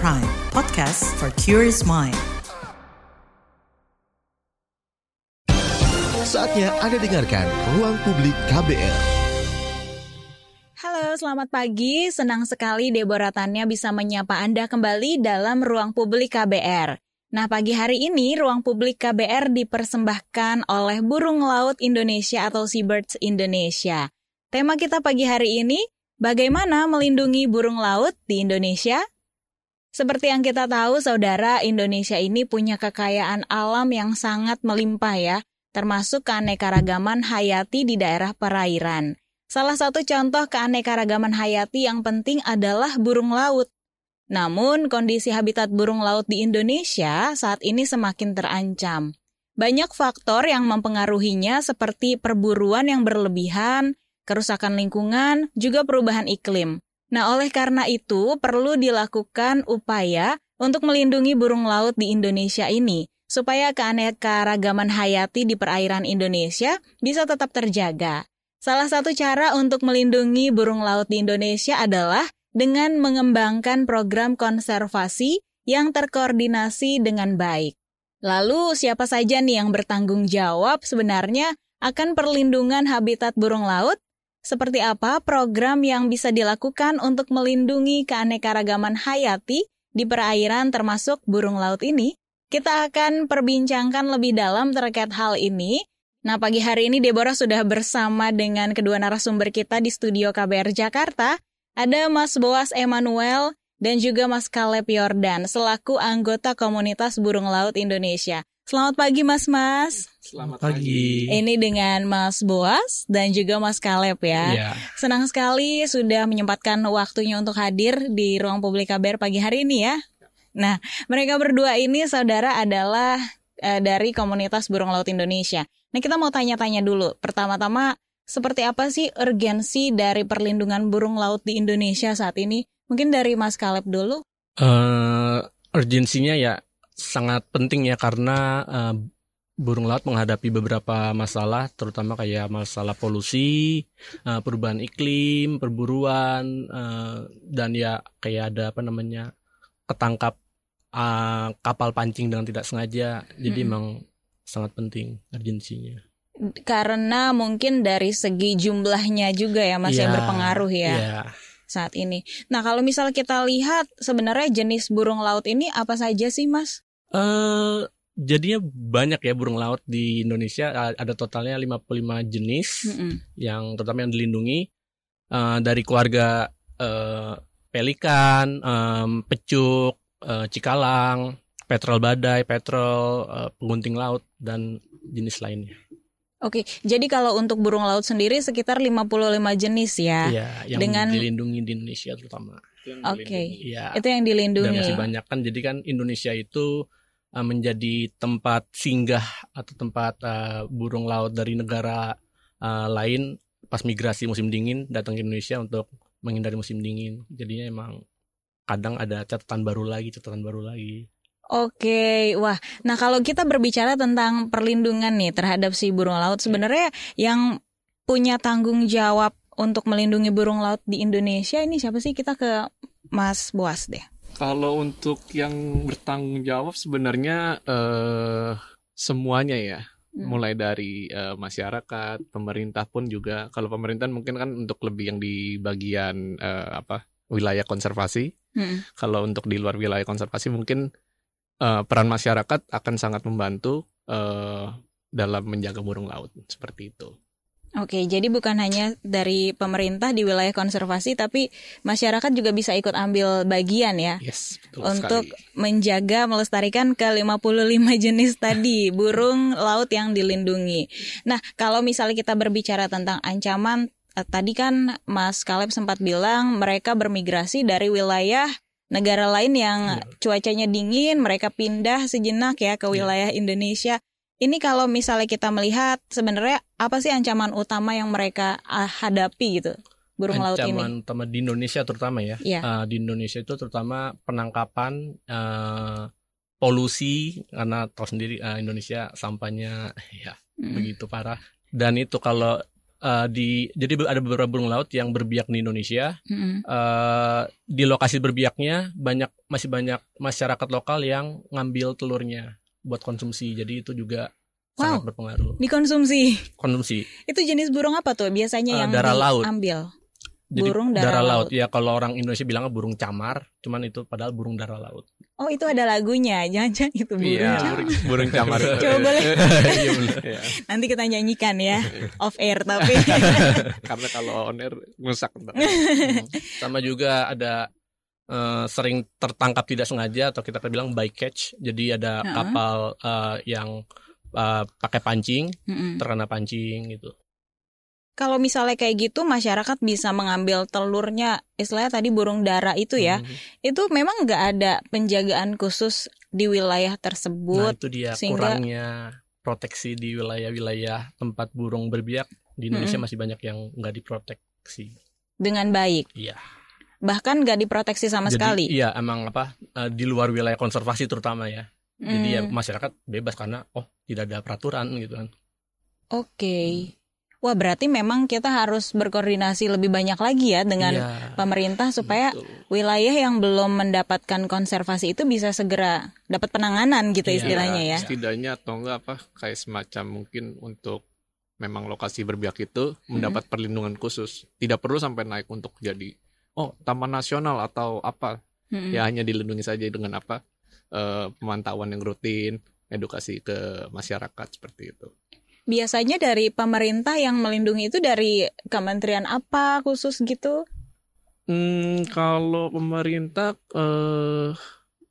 Prime, podcast for curious mind. Saatnya Anda dengarkan Ruang Publik KBR. Halo, selamat pagi. Senang sekali Deborah Tanya bisa menyapa Anda kembali dalam Ruang Publik KBR. Nah, pagi hari ini Ruang Publik KBR dipersembahkan oleh Burung Laut Indonesia atau Seabirds Indonesia. Tema kita pagi hari ini, bagaimana melindungi burung laut di Indonesia? Seperti yang kita tahu, saudara, Indonesia ini punya kekayaan alam yang sangat melimpah ya, termasuk keanekaragaman hayati di daerah perairan. Salah satu contoh keanekaragaman hayati yang penting adalah burung laut. Namun, kondisi habitat burung laut di Indonesia saat ini semakin terancam. Banyak faktor yang mempengaruhinya seperti perburuan yang berlebihan, kerusakan lingkungan, juga perubahan iklim. Nah, oleh karena itu perlu dilakukan upaya untuk melindungi burung laut di Indonesia ini supaya keanekaragaman hayati di perairan Indonesia bisa tetap terjaga. Salah satu cara untuk melindungi burung laut di Indonesia adalah dengan mengembangkan program konservasi yang terkoordinasi dengan baik. Lalu, siapa saja nih yang bertanggung jawab sebenarnya akan perlindungan habitat burung laut? Seperti apa program yang bisa dilakukan untuk melindungi keanekaragaman hayati di perairan termasuk burung laut ini? Kita akan perbincangkan lebih dalam terkait hal ini. Nah, pagi hari ini Deborah sudah bersama dengan kedua narasumber kita di studio KBR Jakarta. Ada Mas Boas Emanuel dan juga Mas Caleb Yordan selaku anggota komunitas burung laut Indonesia. Selamat pagi Mas-mas. Selamat pagi. Ini dengan Mas Boas dan juga Mas Kaleb ya. Iya. Senang sekali sudah menyempatkan waktunya untuk hadir di ruang publik KBR pagi hari ini ya. Nah, mereka berdua ini saudara adalah uh, dari komunitas burung laut Indonesia. Nah, kita mau tanya-tanya dulu. Pertama-tama, seperti apa sih urgensi dari perlindungan burung laut di Indonesia saat ini? Mungkin dari Mas Kaleb dulu. Uh, urgensinya ya sangat penting ya karena uh, burung laut menghadapi beberapa masalah terutama kayak masalah polusi, uh, perubahan iklim, perburuan uh, dan ya kayak ada apa namanya ketangkap uh, kapal pancing dengan tidak sengaja. Jadi hmm. emang sangat penting urgensinya. Karena mungkin dari segi jumlahnya juga ya masih ya, berpengaruh ya. ya saat ini. Nah, kalau misal kita lihat sebenarnya jenis burung laut ini apa saja sih, Mas? Uh, jadinya banyak ya burung laut di Indonesia ada totalnya 55 jenis mm -hmm. yang terutama yang dilindungi uh, dari keluarga uh, pelikan, um, pecuk, uh, cikalang, petrol badai, petrol, uh, pengunting laut dan jenis lainnya. Oke, jadi kalau untuk burung laut sendiri sekitar 55 jenis ya. Iya, yang dengan dilindungi di Indonesia terutama. Oke. Okay. Ya. Itu yang dilindungi. Dan masih banyak kan jadi kan Indonesia itu uh, menjadi tempat singgah atau tempat uh, burung laut dari negara uh, lain pas migrasi musim dingin datang ke Indonesia untuk menghindari musim dingin. Jadinya emang kadang ada catatan baru lagi, catatan baru lagi. Oke, wah. Nah kalau kita berbicara tentang perlindungan nih terhadap si burung laut, sebenarnya yang punya tanggung jawab untuk melindungi burung laut di Indonesia ini siapa sih? Kita ke Mas Boas deh. Kalau untuk yang bertanggung jawab sebenarnya uh, semuanya ya, hmm. mulai dari uh, masyarakat, pemerintah pun juga. Kalau pemerintah mungkin kan untuk lebih yang di bagian uh, apa wilayah konservasi. Hmm. Kalau untuk di luar wilayah konservasi mungkin uh, peran masyarakat akan sangat membantu uh, dalam menjaga burung laut seperti itu. Oke, jadi bukan hanya dari pemerintah di wilayah konservasi, tapi masyarakat juga bisa ikut ambil bagian ya. Yes, betul Untuk sekali. menjaga melestarikan ke 55 jenis tadi burung laut yang dilindungi. Nah, kalau misalnya kita berbicara tentang ancaman, eh, tadi kan Mas Kaleb sempat bilang mereka bermigrasi dari wilayah negara lain yang iya. cuacanya dingin, mereka pindah sejenak ya ke iya. wilayah Indonesia. Ini kalau misalnya kita melihat sebenarnya apa sih ancaman utama yang mereka ah, hadapi gitu burung ancaman laut ini? Ancaman utama di Indonesia terutama ya. Yeah. Uh, di Indonesia itu terutama penangkapan uh, polusi karena tahu sendiri uh, Indonesia sampahnya ya mm. begitu parah. Dan itu kalau eh, di jadi ada beberapa burung laut yang berbiak di Indonesia. Mm-mm. Eh, di lokasi berbiaknya banyak masih banyak masyarakat lokal yang ngambil telurnya buat konsumsi. Jadi itu juga sangat Wow. berpengaruh. Dikonsumsi. Konsumsi. Itu jenis burung apa tuh biasanya Eh, yang darah laut. diambil? Jadi Burung darah laut. Ya kalau orang Indonesia bilangnya burung camar, cuman itu padahal burung darah laut. Oh itu ada lagunya, jangan-jangan itu burung. Iya, camar. burung, camar. Coba boleh. Iya. Nanti kita nyanyikan ya, off air tapi. Karena kalau on air ngusak ntar. Sama juga ada eh, sering tertangkap tidak sengaja atau kita bilang by catch. Jadi ada Heeh. kapal eh, yang eh, pakai pancing, Mm-mm. terkena pancing gitu. Kalau misalnya kayak gitu, masyarakat bisa mengambil telurnya, istilahnya tadi burung dara itu ya. Mhm. Itu memang nggak ada penjagaan khusus di wilayah Nah tersebut itu dia sehingga- kurangnya proteksi di wilayah-wilayah tempat burung berbiak di Indonesia Mm-mm. masih banyak yang nggak diproteksi. dengan baik. Iya. Bahkan nggak diproteksi sama Jadi sekali. iya emang apa eh, di luar wilayah konservasi terutama ya. Jadi ya Hmm, masyarakat bebas karena oh tidak ada peraturan gitu kan. Oke. Wah berarti memang kita harus berkoordinasi lebih banyak lagi ya dengan Iya, pemerintah supaya betul. wilayah yang belum mendapatkan konservasi itu bisa segera dapat penanganan gitu Iya. istilahnya ya. Setidaknya atau enggak apa kayak semacam mungkin untuk memang lokasi berbiak itu mendapat perlindungan khusus. Tidak perlu sampai naik untuk jadi oh taman nasional atau apa. Mm-mm. Ya hanya dilindungi saja dengan apa eh, pemantauan yang rutin, edukasi ke masyarakat seperti itu. Biasanya dari pemerintah yang melindungi itu dari kementerian apa khusus gitu? Hmm, kalau pemerintah eh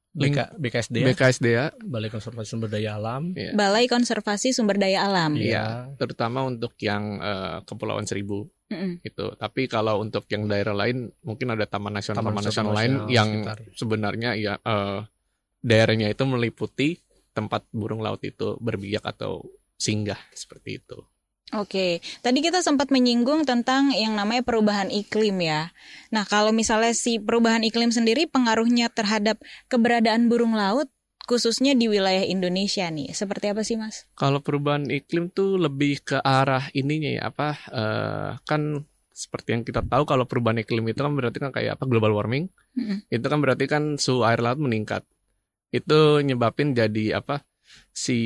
BK, BKSD ya, BKSDA Balai Konservasi Sumber Daya Alam. Iya. Balai Konservasi Sumber Daya Alam. Iya, terutama untuk yang eh, Kepulauan Seribu Mm-mm. itu. Tapi kalau untuk yang daerah lain mungkin ada taman nasional Taman taman nasional nasional lain nasional yang sekitar. sebenarnya ya eh, daerahnya itu meliputi tempat burung laut itu berbiak atau singgah seperti itu. Oke, tadi kita sempat menyinggung tentang yang namanya perubahan iklim ya. Nah, kalau misalnya si perubahan iklim sendiri pengaruhnya terhadap keberadaan burung laut khususnya di wilayah Indonesia nih, seperti apa sih Mas? Kalau perubahan iklim tuh lebih ke arah ininya ya apa eh, kan seperti yang kita tahu kalau perubahan iklim itu kan berarti kan kayak apa global warming. Mm-mm. Itu kan berarti kan suhu air laut meningkat. Itu nyebabin jadi apa si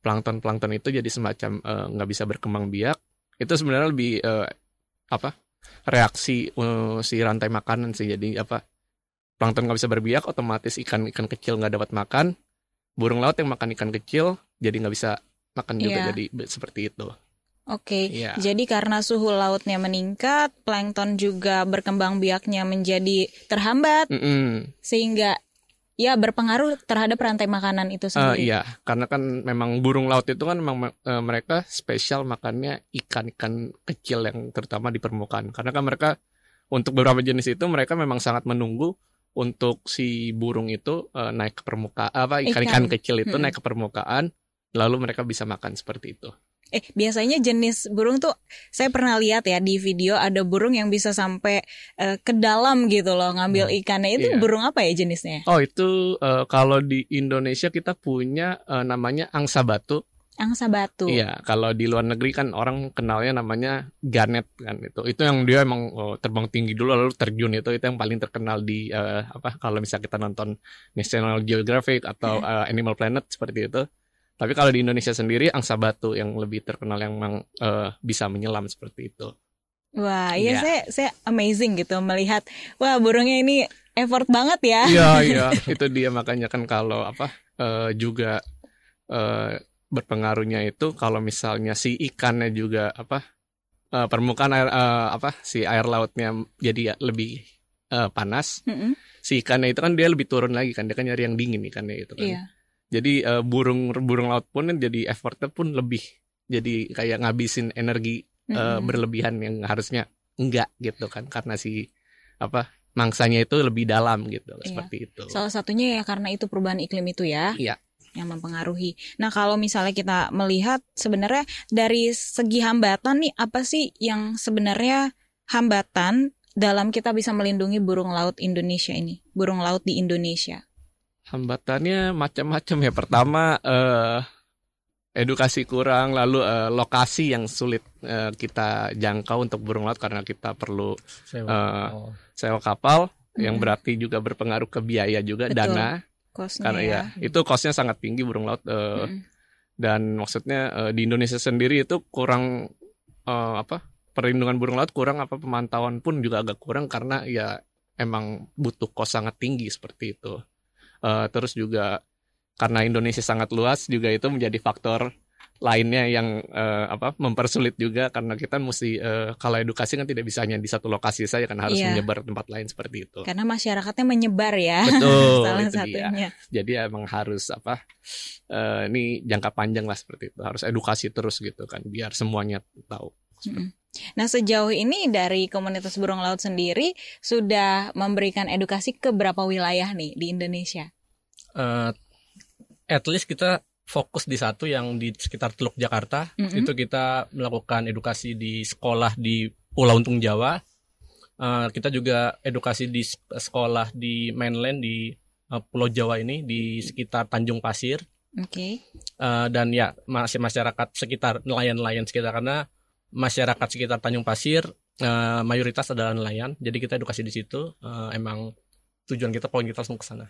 eh, plankton-plankton itu jadi semacam eh, nggak bisa berkembang biak. Itu sebenarnya lebih eh, apa reaksi eh, si rantai makanan sih. Jadi apa plankton nggak bisa berbiak, otomatis ikan-ikan kecil nggak dapat makan. Burung laut yang makan ikan kecil jadi nggak bisa makan juga. Iya. Jadi seperti itu. Oke, Iya. jadi karena suhu lautnya meningkat, plankton juga berkembang biaknya menjadi terhambat Mm-mm. sehingga ya berpengaruh terhadap rantai makanan itu Eh, sendiri. iya, karena kan memang burung laut itu kan memang eh, mereka spesial makannya ikan-ikan kecil yang terutama di permukaan. Karena kan mereka untuk beberapa jenis itu mereka memang sangat menunggu untuk si burung itu eh, naik ke permukaan apa ikan-ikan Ikan. kecil itu Mm-mm. naik ke permukaan lalu mereka bisa makan seperti itu. Eh, biasanya jenis burung tuh saya pernah lihat ya di video ada burung yang bisa sampai eh, ke dalam gitu loh ngambil ikannya. Itu Iya. burung apa ya jenisnya? Oh, itu eh, kalau di Indonesia kita punya eh, namanya angsa batu. Angsa batu. Iya, kalau di luar negeri kan orang kenalnya namanya Garnet kan itu. Itu yang dia emang oh, terbang tinggi dulu lalu terjun itu itu yang paling terkenal di eh, apa kalau misalnya kita nonton National Geographic atau eh, Animal Planet seperti itu. Tapi kalau di Indonesia sendiri angsa batu yang lebih terkenal yang memang eh, bisa menyelam seperti itu. Wah, iya Iya. saya saya amazing gitu melihat wah burungnya ini effort banget ya. Iya, iya, itu dia makanya kan kalau apa eh, juga eh, berpengaruhnya itu kalau misalnya si ikannya juga apa eh, permukaan air eh, apa si air lautnya jadi lebih eh, panas, Mm-mm. si ikannya itu kan dia lebih turun lagi kan dia kan nyari yang dingin ikannya itu kan. Iya. Jadi eh, burung burung laut pun jadi effortnya pun lebih jadi kayak ngabisin energi eh, Mm-mm. berlebihan yang harusnya enggak gitu kan karena si apa mangsanya itu lebih dalam gitu Iya. seperti itu. Salah satunya ya karena itu perubahan iklim itu ya. Iya. Yang mempengaruhi. Nah, kalau misalnya kita melihat sebenarnya dari segi hambatan nih apa sih yang sebenarnya hambatan dalam kita bisa melindungi burung laut Indonesia ini? Burung laut di Indonesia. Hambatannya macam-macam ya. Pertama eh edukasi kurang, lalu uh, lokasi yang sulit uh, kita jangkau untuk burung laut karena kita perlu Sewa. Uh, Oh. sewa kapal yang Mm. berarti juga berpengaruh ke biaya juga Betul. dana Kosnya karena ya itu kosnya sangat tinggi burung laut uh, Mm-mm. dan maksudnya uh, di Indonesia sendiri itu kurang uh, apa perlindungan burung laut kurang apa pemantauan pun juga agak kurang karena ya emang butuh kos sangat tinggi seperti itu Uh, terus juga karena Indonesia sangat luas juga itu menjadi faktor lainnya yang uh, apa mempersulit juga karena kita mesti uh, kalau edukasi kan tidak bisa hanya di satu lokasi saja kan harus Iya. menyebar tempat lain seperti itu Karena masyarakatnya menyebar ya. betul Salah itu dia satunya. jadi emang harus apa eh, ini jangka panjang lah seperti itu harus edukasi terus gitu kan biar semuanya tahu Nah sejauh ini dari komunitas burung laut sendiri sudah memberikan edukasi ke berapa wilayah nih di Indonesia? Eh, at least kita fokus di satu yang di sekitar Teluk Jakarta Mm-mm. itu kita melakukan edukasi di sekolah di Pulau Untung Jawa Eh, kita juga edukasi di sekolah di mainland di eh, Pulau Jawa ini di sekitar Tanjung Pasir Oke. Eh, dan ya masih masyarakat sekitar nelayan-nelayan sekitar karena masyarakat sekitar Tanjung Pasir eh, mayoritas adalah nelayan jadi kita edukasi di situ Eh, emang tujuan kita poin kita langsung ke sana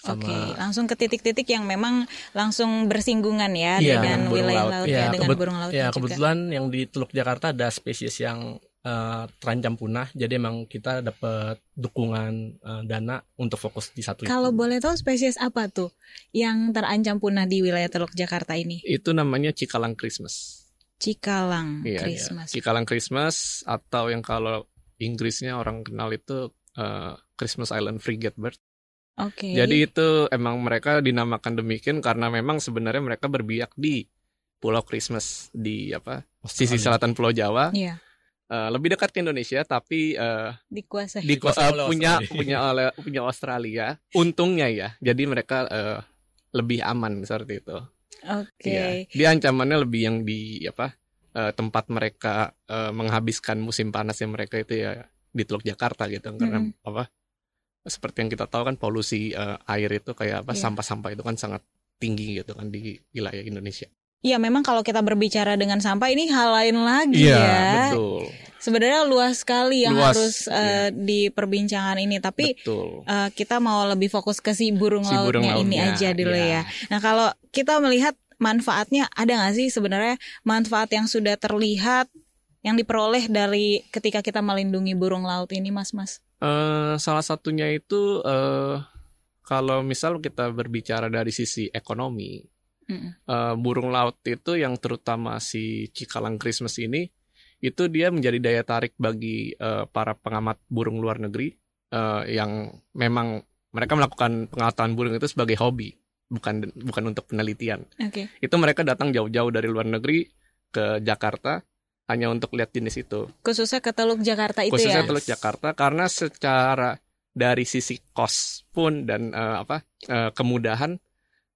Oke, langsung ke titik-titik yang memang langsung bersinggungan ya Iya, dengan wilayah laut. laut, Iya, ya dengan kebet- burung laut Ya juga. kebetulan yang di Teluk Jakarta ada spesies yang eh, terancam punah, jadi emang kita dapat dukungan eh, dana untuk fokus di satu. itu. Kalau boleh tahu spesies apa tuh yang terancam punah di wilayah Teluk Jakarta ini? itu namanya cikalang Christmas Cikalang Iya, iya. Christmas. cikalang Christmas atau yang kalau Inggrisnya orang kenal itu eh, Christmas Island Frigate Bird Oke. jadi itu emang mereka dinamakan demikian karena memang sebenarnya mereka berbiak di Pulau Christmas di apa sisi selatan Pulau Jawa Iya, Eh, lebih dekat ke Indonesia tapi eh, dikuasai. di Dikuasai oleh punya Australia. punya oleh punya Australia untungnya ya jadi mereka eh, lebih aman seperti itu Oke. Iya. dia ancamannya lebih yang di apa eh, tempat mereka eh, menghabiskan musim panasnya mereka itu ya di Teluk Jakarta gitu karena Mm-mm. apa seperti yang kita tahu kan polusi eh, air itu kayak apa Iya. sampah-sampah itu kan sangat tinggi gitu kan di wilayah Indonesia. Iya, memang kalau kita berbicara dengan sampah ini hal lain lagi Iya ya. betul Sebenarnya luas sekali yang Luas, harus iya. eh, di perbincangan ini, tapi betul. eh, kita mau lebih fokus ke si burung Si burung lautnya ini lautnya, aja dulu iya. ya. Nah kalau kita melihat manfaatnya ada nggak sih sebenarnya manfaat yang sudah terlihat yang diperoleh dari ketika kita melindungi burung laut ini, Mas Mas? Eh, salah satunya itu eh, kalau misal kita berbicara dari sisi ekonomi, eh, burung laut itu yang terutama si cikalang Christmas ini itu dia menjadi daya tarik bagi eh, para pengamat burung luar negeri eh, yang memang mereka melakukan pengamatan burung itu sebagai hobi, bukan bukan untuk penelitian. Oke. Itu mereka datang jauh-jauh dari luar negeri ke Jakarta hanya untuk lihat jenis itu. Khususnya ke Teluk Jakarta itu khususnya ya. Teluk Jakarta karena secara dari sisi kos pun dan eh, apa eh, kemudahan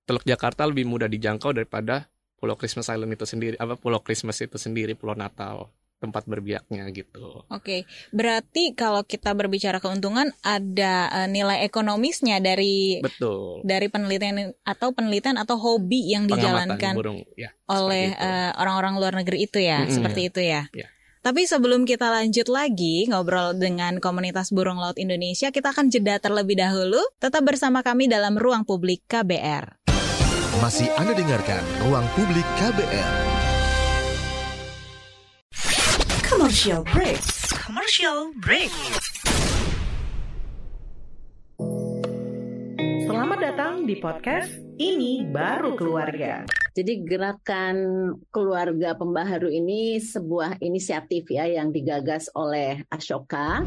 Teluk Jakarta lebih mudah dijangkau daripada Pulau Christmas Island itu sendiri apa Pulau Christmas itu sendiri Pulau Natal tempat berbiaknya gitu. Oke, berarti kalau kita berbicara keuntungan ada eh, nilai ekonomisnya dari Betul. dari penelitian atau penelitian atau hobi yang Pengamatan dijalankan burung ya. oleh eh, orang-orang luar negeri itu ya, Mm-mm. seperti itu ya. Iya. Tapi sebelum kita lanjut lagi ngobrol dengan komunitas burung laut Indonesia, kita akan jeda terlebih dahulu. Tetap bersama kami dalam ruang publik KBR. Masih Anda dengarkan Ruang Publik KBR. Commercial break. Commercial break. Selamat datang di podcast Ini Baru Keluarga. Jadi gerakan keluarga pembaharu ini sebuah inisiatif ya yang digagas oleh Ashoka.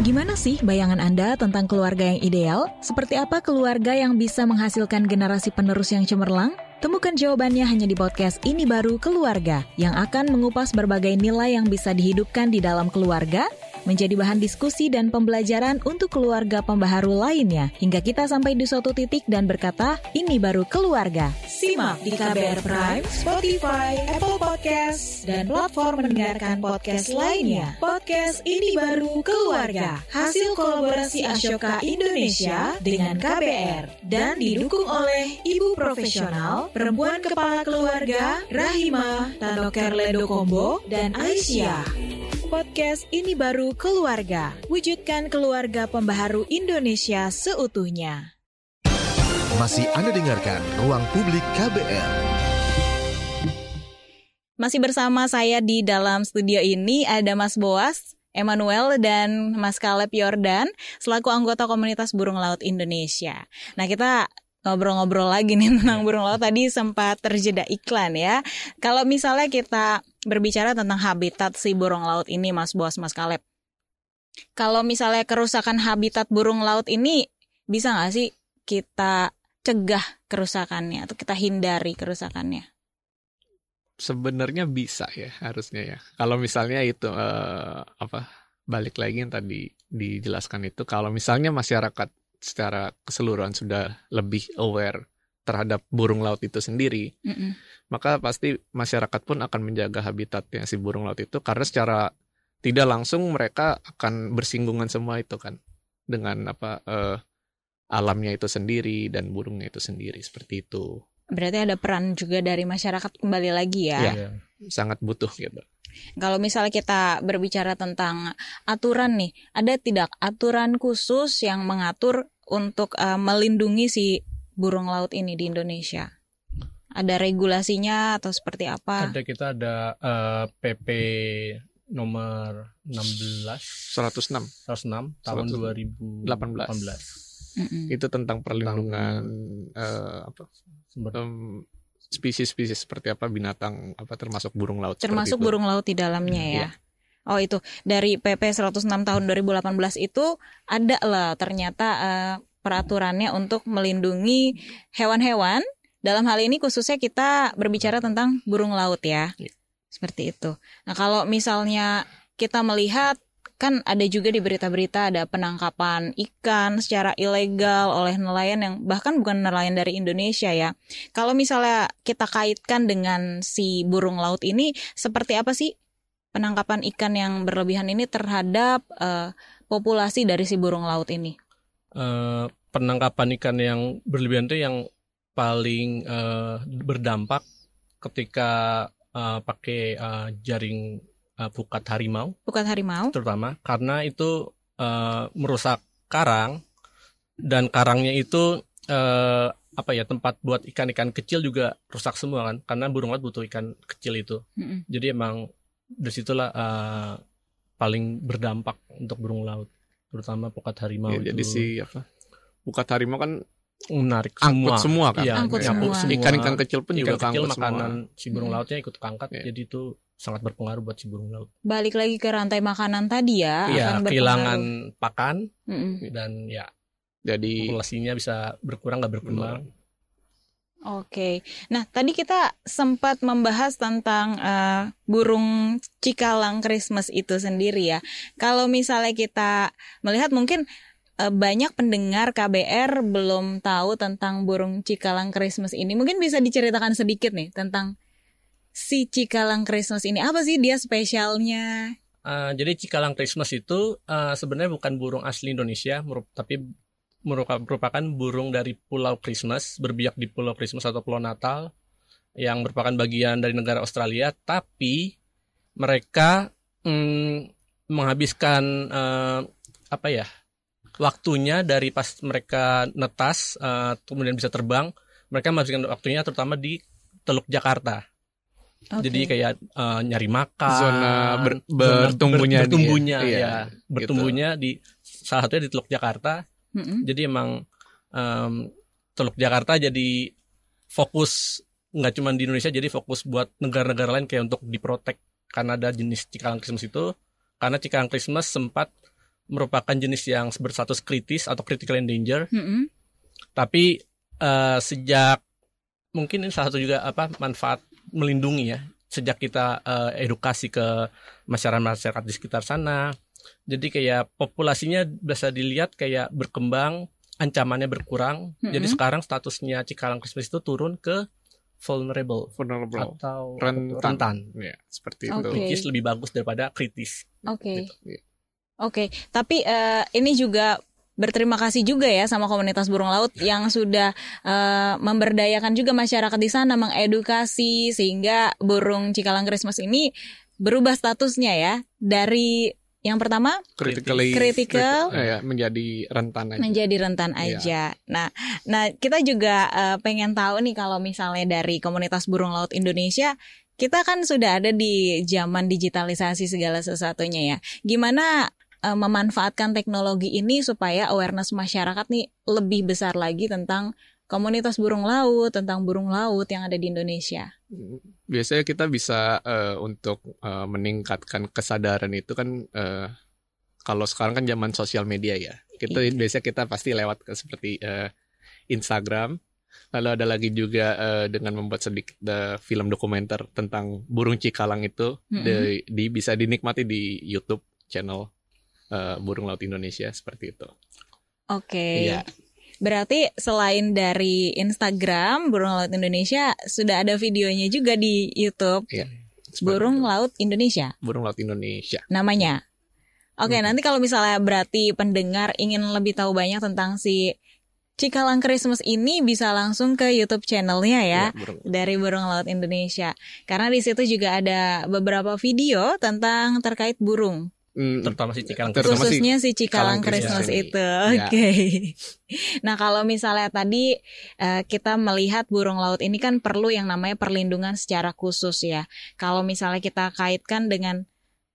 Gimana sih bayangan Anda tentang keluarga yang ideal? Seperti apa keluarga yang bisa menghasilkan generasi penerus yang cemerlang? Temukan jawabannya hanya di podcast Ini Baru Keluarga yang akan mengupas berbagai nilai yang bisa dihidupkan di dalam keluarga menjadi bahan diskusi dan pembelajaran untuk keluarga pembaharu lainnya hingga kita sampai di suatu titik dan berkata, ini baru keluarga. Simak di KBR Prime, Spotify, Apple Podcast, dan platform mendengarkan podcast lainnya. Podcast ini baru keluarga, hasil kolaborasi Ashoka Indonesia dengan KBR dan didukung oleh ibu profesional, perempuan kepala keluarga, Rahima, Tanoker Ledo Kombo, dan Aisyah. Podcast ini baru keluarga, wujudkan keluarga pembaharu Indonesia seutuhnya. Masih Anda dengarkan Ruang Publik KBR. Masih bersama saya di dalam studio ini ada Mas Boas, Emmanuel dan Mas Caleb Yordan selaku anggota komunitas burung laut Indonesia. Nah kita ngobrol-ngobrol lagi nih tentang burung laut tadi sempat terjeda iklan ya. Kalau misalnya kita berbicara tentang habitat si burung laut ini Mas Boas, Mas Caleb. Kalau misalnya kerusakan habitat burung laut ini bisa nggak sih kita cegah kerusakannya atau kita hindari kerusakannya? Sebenarnya bisa ya harusnya ya. Kalau misalnya itu eh, apa balik lagi yang tadi dijelaskan itu kalau misalnya masyarakat secara keseluruhan sudah lebih aware terhadap burung laut itu sendiri, Mm-mm. Maka pasti masyarakat pun akan menjaga habitatnya si burung laut itu karena secara tidak langsung mereka akan bersinggungan semua itu kan dengan apa eh, alamnya itu sendiri dan burungnya itu sendiri seperti itu Berarti ada peran juga dari masyarakat kembali lagi ya. Iya. sangat butuh gitu. Kalau misalnya kita berbicara tentang aturan nih, ada tidak aturan khusus yang mengatur untuk eh, melindungi si burung laut ini di Indonesia? Ada regulasinya atau seperti apa? Ada kita ada eh, PP nomor 16 106 106 tahun 118. 2018 Mm-mm. itu tentang perlindungan eh, apa sumber em, spesies-spesies seperti apa binatang apa termasuk burung laut Termasuk itu. burung laut di dalamnya ya. Oh itu dari PP 106 tahun 2018 itu ada lah ternyata eh, peraturannya untuk melindungi hewan-hewan. Dalam hal ini khususnya kita berbicara tentang burung laut ya. Iya. Seperti itu. Nah, kalau misalnya kita melihat kan ada juga di berita-berita ada penangkapan ikan secara ilegal oleh nelayan yang bahkan bukan nelayan dari Indonesia ya. Kalau misalnya kita kaitkan dengan si burung laut ini seperti apa sih penangkapan ikan yang berlebihan ini terhadap eh, populasi dari si burung laut ini? Eh, penangkapan ikan yang berlebihan itu yang paling eh, berdampak ketika eh, pakai eh, jaring eh, pukat harimau Bukan harimau? terutama karena itu eh, merusak karang dan karangnya itu eh, apa ya tempat buat ikan-ikan kecil juga rusak semua kan karena burung laut butuh ikan kecil itu Mm-mm. jadi emang di situlah eh, paling berdampak untuk burung laut terutama pukat harimau Ya, itu jadi si apa bukat harimau kan menarik angkut semua, semua kan Iya, Angkut nyangkut semua. ikan-ikan kecil pun ikan juga kecil makanan semua si burung Hmm. lautnya ikut keangkat Iya. jadi itu sangat berpengaruh buat si burung laut Balik lagi ke rantai makanan tadi ya. Iya akan kehilangan pakan Mm-mm. dan ya jadi populasinya bisa berkurang nggak berkembang Oke, nah tadi kita sempat membahas tentang eh, burung cikalang Christmas itu sendiri ya. Kalau misalnya kita melihat mungkin banyak pendengar KBR belum tahu tentang burung cikalang Christmas ini. Mungkin bisa diceritakan sedikit nih tentang si cikalang Christmas ini. Apa sih dia spesialnya? Eh, jadi cikalang Christmas itu eh, sebenarnya bukan burung asli Indonesia, tapi merupa- merupakan burung dari Pulau Christmas, berbiak di Pulau Christmas atau Pulau Natal, yang merupakan bagian dari negara Australia. Tapi mereka mm, menghabiskan eh, apa ya waktunya dari pas mereka netas, eh, kemudian bisa terbang, mereka menghabiskan waktunya terutama di Teluk Jakarta. Oke. Jadi kayak eh, nyari makan, Zona ber- zona bertumbuhnya dia. bertumbuhnya Iya, ya, gitu. bertumbuhnya di salah satunya di Teluk Jakarta. Mm-mm. Jadi emang em, Teluk Jakarta jadi fokus nggak cuma di Indonesia, jadi fokus buat negara-negara lain kayak untuk diprotek karena ada jenis cikalang Christmas itu. Karena cikalang Christmas sempat merupakan jenis yang berstatus kritis atau critical endanger Mm-mm. tapi eh, sejak mungkin ini salah satu juga apa manfaat melindungi ya sejak kita uh, edukasi ke masyarakat-masyarakat di sekitar sana. Jadi kayak populasinya bisa dilihat kayak berkembang, ancamannya berkurang. Mm-mm. Jadi sekarang statusnya Cikalang Christmas itu turun ke vulnerable vulnerable atau Rentan. rentan. ya seperti itu Which is lebih bagus daripada kritis. Oke. Gitu. Oke, tapi eh, ini juga berterima kasih juga ya sama komunitas burung laut yang sudah eh, memberdayakan juga masyarakat di sana mengedukasi sehingga burung cikalang Christmas ini berubah statusnya ya dari yang pertama critically Critical. eh, ya, menjadi rentan aja. menjadi rentan Iya. aja. Nah, nah kita juga eh, pengen tahu nih kalau misalnya dari komunitas burung laut Indonesia, kita kan sudah ada di zaman digitalisasi segala sesuatunya ya. Gimana eh, memanfaatkan teknologi ini supaya awareness masyarakat nih lebih besar lagi tentang komunitas burung laut, tentang burung laut yang ada di Indonesia. biasanya kita bisa eh, untuk eh, meningkatkan kesadaran itu kan eh, kalau sekarang kan zaman sosial media ya kita Iya. biasanya kita pasti lewat ke seperti eh, Instagram lalu ada lagi juga eh, dengan membuat sedikit eh, film dokumenter tentang burung cikalang itu Mm-mm. di, di- bisa dinikmati di YouTube channel eh, burung laut Indonesia seperti itu Oke. Iya. Berarti selain dari Instagram Burung Laut Indonesia sudah ada videonya juga di YouTube Seperti Burung itu. Laut Indonesia burung laut Indonesia namanya. Oke, Mhm. nanti kalau misalnya berarti pendengar ingin lebih tahu banyak tentang si Cikalang Christmas ini bisa langsung ke YouTube channelnya ya. Iya, burung Dari Burung Laut Indonesia, karena di situ juga ada beberapa video tentang terkait burung, Mm, Terutama si Cikalang Terutama khususnya si Cikalang Cikalang Christmas Christmas itu. ini. Oke. Ya. Nah, kalau misalnya tadi eh, kita melihat burung laut ini kan perlu yang namanya perlindungan secara khusus ya. Kalau misalnya kita kaitkan dengan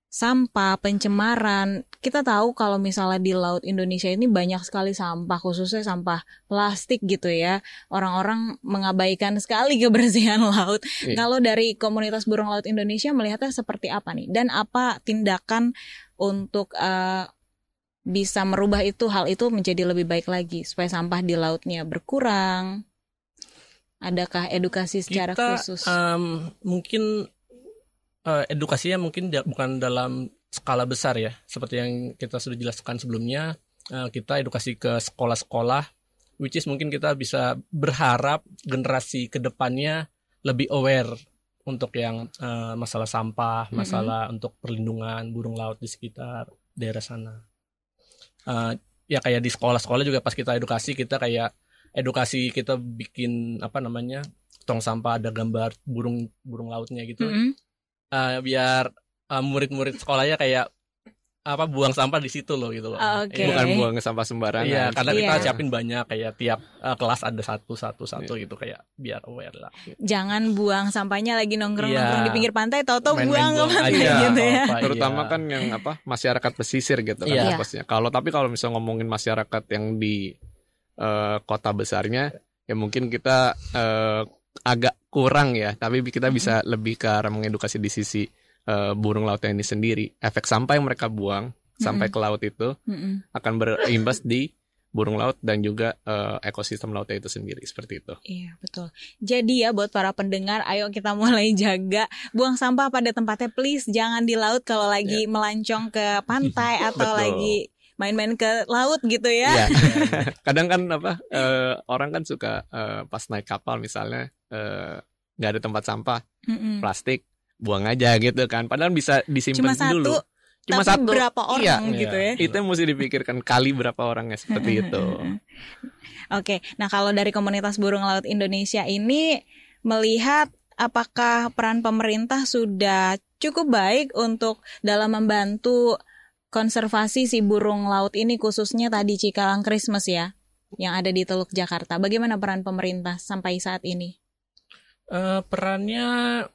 sampah, pencemaran, kita tahu kalau misalnya di laut Indonesia ini banyak sekali sampah, khususnya sampah plastik gitu ya. Orang-orang mengabaikan sekali kebersihan laut. Iya. Kalau dari komunitas burung laut Indonesia melihatnya seperti apa nih? Dan apa tindakan untuk eh, bisa merubah itu hal itu menjadi lebih baik lagi supaya sampah di lautnya berkurang? Adakah edukasi secara kita khusus? em, mungkin eh, edukasinya mungkin da- bukan dalam skala besar ya seperti yang kita sudah jelaskan sebelumnya Eh, kita edukasi ke sekolah-sekolah which is mungkin kita bisa berharap generasi ke depannya lebih aware untuk yang eh, masalah sampah masalah untuk perlindungan burung laut di sekitar daerah sana. Eh, ya kayak di sekolah-sekolah juga pas kita edukasi kita kayak edukasi kita bikin apa namanya tong sampah ada gambar burung burung lautnya gitu. Mm-mm. Eh, biar eh, murid-murid sekolahnya kayak apa buang sampah di situ loh gitu loh Ah, Oke. Iya. bukan buang sampah sembarangan Iya, karena kita Iya. siapin banyak kayak tiap eh, kelas ada satu satu satu gitu kayak biar aware lah. Jangan buang sampahnya lagi nongkrong-nongkrong Iya. di pinggir pantai, toto Main-main buang ke mana aja, gitu ya. apa-apa, terutama iya. kan yang apa masyarakat pesisir gitu kan Iya. fokusnya. Kalau tapi kalau misalnya ngomongin masyarakat yang di eh, kota besarnya ya mungkin kita eh, agak kurang ya, tapi kita bisa lebih ke arah mengedukasi di sisi eh, burung lautnya ini sendiri. Efek sampah yang mereka buang sampai ke laut itu Mm-mm. akan berimbas di burung laut dan juga eh, ekosistem lautnya itu sendiri seperti itu. Iya betul. Jadi ya buat para pendengar, ayo kita mulai jaga buang sampah pada tempatnya, please jangan di laut kalau lagi melancong ke pantai atau Betul. lagi main-main ke laut gitu ya. Iya. Kadang kan apa eh, orang kan suka eh, pas naik kapal misalnya nggak ada tempat sampah Mm-mm. plastik buang aja gitu kan. Padahal bisa Cuma disimpan satu, dulu. Cuma tapi satu. berapa orang Iya. gitu ya? Itu mesti dipikirkan kali berapa orangnya seperti itu. Oke, nah kalau dari komunitas burung laut Indonesia ini melihat apakah peran pemerintah sudah cukup baik untuk dalam membantu konservasi si burung laut ini khususnya tadi Cikalang Christmas ya yang ada di Teluk Jakarta. Bagaimana peran pemerintah sampai saat ini? Eh, perannya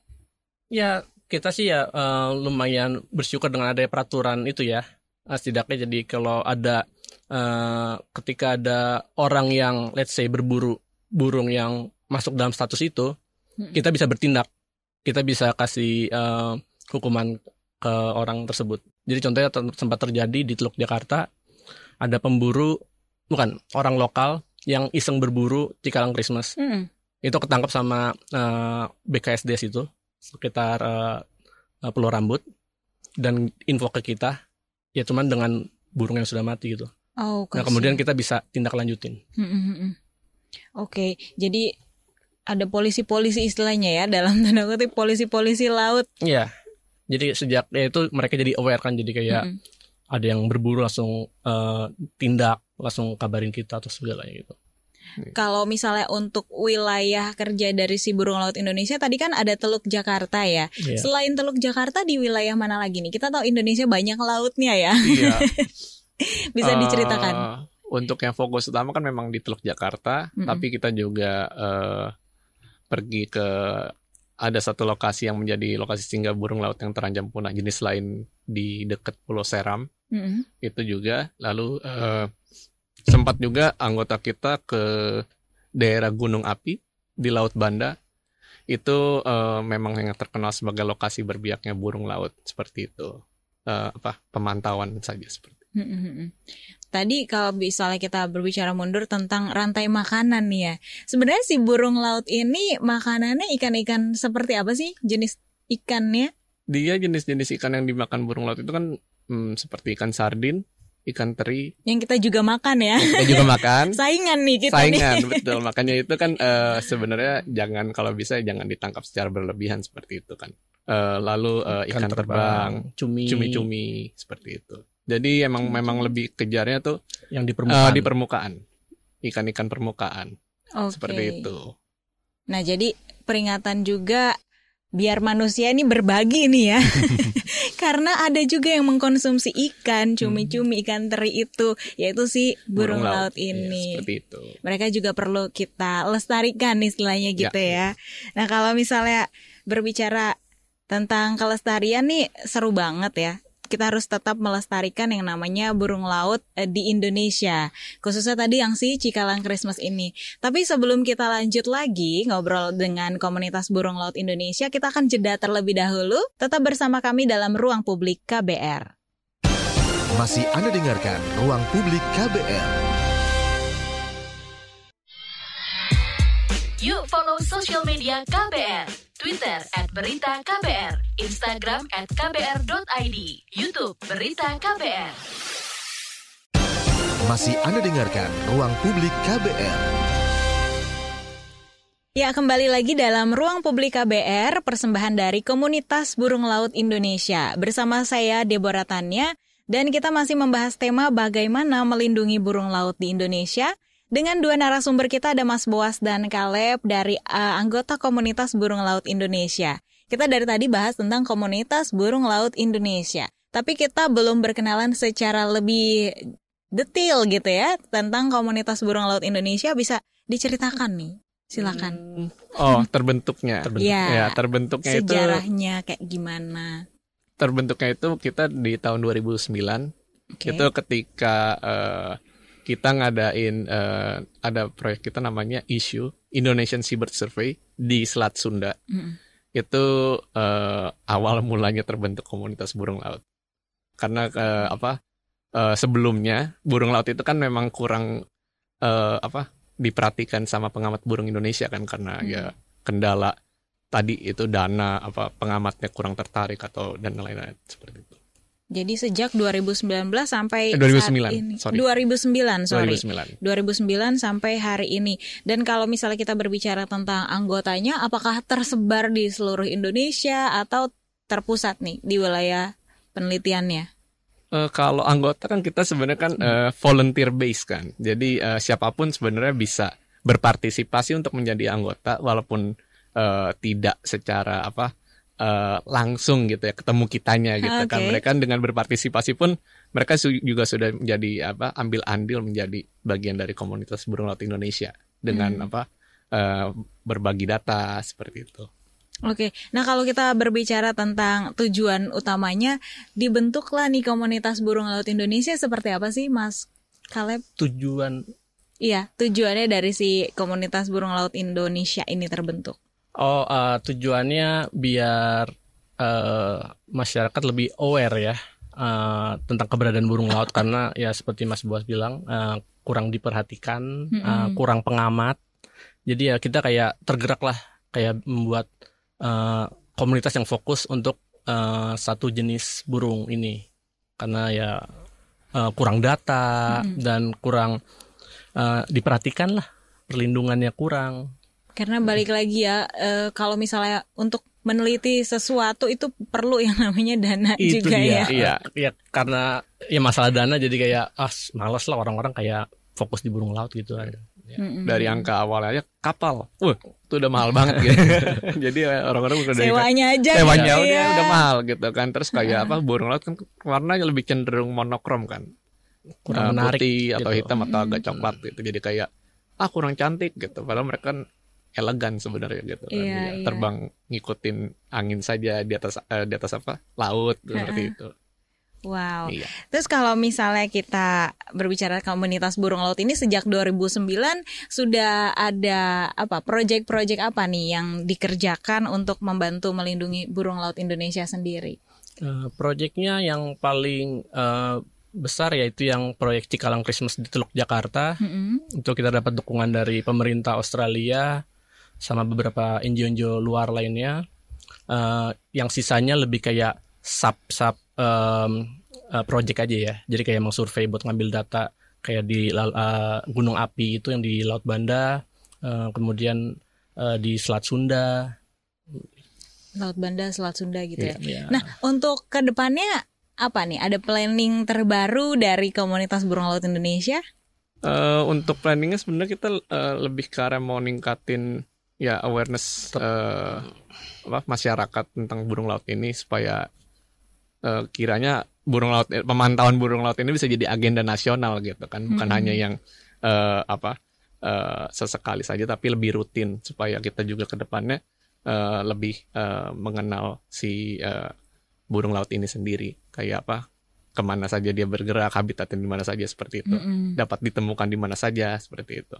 ya kita sih ya eh, lumayan bersyukur dengan adanya peraturan itu ya. Eh, setidaknya jadi kalau ada eh, ketika ada orang yang let's say berburu burung yang masuk dalam status itu, kita bisa bertindak. Kita bisa kasih eh, hukuman ke orang tersebut. Jadi contohnya sempat terjadi di Teluk Jakarta ada pemburu bukan orang lokal yang iseng berburu Cikalang Christmas Mm-mm. itu ketangkap sama eh, BKSDes itu sekitar uh, Rambut dan info ke kita ya cuman dengan burung yang sudah mati gitu. Oh, nah kemudian kita bisa tindak lanjutin. Hmm, hmm, hmm. Oke, okay, jadi ada polisi-polisi istilahnya ya dalam tanda kutip polisi-polisi laut. Iya. Jadi sejak ya itu mereka jadi aware kan jadi kayak hmm. ada yang berburu langsung uh, tindak, langsung kabarin kita atau segalanya gitu. Kalau misalnya untuk wilayah kerja dari si burung laut Indonesia tadi kan ada Teluk Jakarta ya. Yeah. Selain Teluk Jakarta di wilayah mana lagi nih? Kita tahu Indonesia banyak lautnya ya. Iya. Bisa uh, diceritakan. Untuk yang fokus utama kan memang di Teluk Jakarta, mm -mm. tapi kita juga uh, pergi ke ada satu lokasi yang menjadi lokasi singgah burung laut yang terancam punah jenis lain di dekat Pulau Seram. Mm -hmm. Itu juga lalu uh, sempat juga anggota kita ke daerah Gunung Api di Laut Banda itu uh, memang yang terkenal sebagai lokasi berbiaknya burung laut seperti itu uh, apa pemantauan saja seperti Hmm, hmm, hmm. Tadi kalau misalnya kita berbicara mundur tentang rantai makanan nih ya. Sebenarnya si burung laut ini makanannya ikan-ikan seperti apa sih jenis ikannya? Dia jenis-jenis ikan yang dimakan burung laut itu kan hmm, seperti ikan sardin, ikan teri. Yang kita juga makan ya. Yang kita juga makan. Saingan nih kita Saingan, nih. betul. Makanya itu kan uh, sebenarnya jangan kalau bisa jangan ditangkap secara berlebihan seperti itu kan. Uh, lalu uh, ikan, ikan terbang, cumi, cumi-cumi seperti itu. Jadi emang memang lebih kejarnya tuh yang di permukaan. Uh, di permukaan. Ikan-ikan permukaan. Okay. Seperti itu. Nah, jadi peringatan juga biar manusia ini berbagi nih ya. Karena ada juga yang mengkonsumsi ikan, cumi-cumi ikan teri itu, yaitu si burung, burung laut, laut ini. Ya, seperti itu. Mereka juga perlu kita lestarikan istilahnya gitu ya. ya. Nah, kalau misalnya berbicara tentang kelestarian nih seru banget ya kita harus tetap melestarikan yang namanya burung laut eh, di Indonesia. Khususnya tadi yang si Cikalang Christmas ini. Tapi sebelum kita lanjut lagi ngobrol dengan komunitas burung laut Indonesia, kita akan jeda terlebih dahulu. Tetap bersama kami dalam Ruang Publik KBR. Masih Anda dengarkan Ruang Publik KBR. Yuk follow social media KBR Twitter at Berita KBR, Instagram at KBR.id, Youtube Berita KBR. Masih Anda dengarkan Ruang Publik KBR. Ya, kembali lagi dalam Ruang Publik KBR, persembahan dari Komunitas Burung Laut Indonesia. Bersama saya, Deborah Tanya, dan kita masih membahas tema bagaimana melindungi burung laut di Indonesia – dengan dua narasumber kita ada Mas Boas dan Kaleb dari uh, anggota komunitas burung laut Indonesia. Kita dari tadi bahas tentang komunitas burung laut Indonesia. Tapi kita belum berkenalan secara lebih detail gitu ya tentang komunitas burung laut Indonesia bisa diceritakan nih. Silakan. Hmm. Oh, terbentuknya. Terbentuk. Ya, ya, terbentuknya sejarahnya itu sejarahnya kayak gimana? Terbentuknya itu kita di tahun 2009. Okay. Itu ketika uh, kita ngadain uh, ada proyek kita namanya issue Indonesian Seabird Survey di Selat Sunda. Mm. Itu uh, awal mulanya terbentuk komunitas burung laut. Karena uh, apa? Uh, sebelumnya burung laut itu kan memang kurang uh, apa? diperhatikan sama pengamat burung Indonesia kan karena mm. ya kendala tadi itu dana apa pengamatnya kurang tertarik atau dan lain-lain seperti itu. Jadi sejak 2019 sampai eh, 2009, saat ini. Sorry. 2009, sorry. 2009. 2009 sampai hari ini. Dan kalau misalnya kita berbicara tentang anggotanya, apakah tersebar di seluruh Indonesia atau terpusat nih di wilayah penelitiannya? Uh, kalau anggota kan kita sebenarnya kan uh, volunteer base kan. Jadi uh, siapa pun sebenarnya bisa berpartisipasi untuk menjadi anggota walaupun uh, tidak secara apa uh, langsung gitu ya ketemu kitanya gitu okay. kan mereka dengan berpartisipasi pun mereka juga sudah menjadi apa ambil andil menjadi bagian dari komunitas burung laut Indonesia dengan hmm. apa uh, berbagi data seperti itu. Oke, nah kalau kita berbicara tentang tujuan utamanya, dibentuklah nih komunitas burung laut Indonesia seperti apa sih, Mas Kaleb? Tujuan? Iya, tujuannya dari si komunitas burung laut Indonesia ini terbentuk. Oh, uh, tujuannya biar uh, masyarakat lebih aware ya uh, tentang keberadaan burung laut karena ya seperti Mas Buas bilang uh, kurang diperhatikan, mm -hmm. uh, kurang pengamat. Jadi ya kita kayak tergerak lah, kayak membuat uh, komunitas yang fokus untuk uh, satu jenis burung ini karena ya uh, kurang data Mm-mm. dan kurang uh, diperhatikan lah perlindungannya kurang Karena balik lagi ya, eh, kalau misalnya untuk meneliti sesuatu itu perlu yang namanya dana itu juga dia ya. iya ya karena ya masalah dana jadi kayak ah males lah orang-orang kayak fokus di burung laut gitu kan Mm-mm. Dari angka awal aja kapal. Wah, itu udah mahal banget gitu. Jadi eh, orang-orang udah dari Sewanya aja. sewanya gitu udah, ya. udah mahal gitu kan. Terus kayak apa burung laut kan warnanya lebih cenderung monokrom kan. kurang Eh, menarik putih atau gitu. hitam atau agak coklat gitu. Jadi kayak ah kurang cantik gitu. Padahal mereka kan elegan sebenarnya gitu kan. Iya, Dia iya. Terbang ngikutin angin saja di atas eh, di atas apa? laut seperti itu. Wow. Iya. Terus kalau misalnya kita berbicara komunitas burung laut ini sejak 2009 sudah ada apa proyek-proyek apa nih yang dikerjakan untuk membantu melindungi burung laut Indonesia sendiri? Eh, proyeknya yang paling eh, besar yaitu yang proyek Cikalang Christmas di Teluk Jakarta Mm-mm. itu kita dapat dukungan dari pemerintah Australia sama beberapa NGO-NGO luar lainnya Eh, yang sisanya lebih kayak sub sub em, eh, project aja ya jadi kayak emang survei buat ngambil data kayak di eh, gunung api itu yang di Laut Banda eh, kemudian eh, di Selat Sunda Laut Banda, Selat Sunda gitu ya. Ya. Nah, untuk ke depannya apa nih? Ada planning terbaru dari komunitas burung laut Indonesia? Eh, untuk planningnya sebenarnya kita eh, lebih ke arah mau ningkatin ya awareness eh, apa masyarakat tentang burung laut ini supaya eh, kiranya burung laut pemantauan burung laut ini bisa jadi agenda nasional gitu kan bukan Mm-mm. hanya yang eh, apa eh, sesekali saja tapi lebih rutin supaya kita juga ke depannya eh, lebih eh, mengenal si eh, burung laut ini sendiri kayak apa ke mana saja dia bergerak habitatnya di mana saja seperti itu Mm-mm. dapat ditemukan di mana saja seperti itu.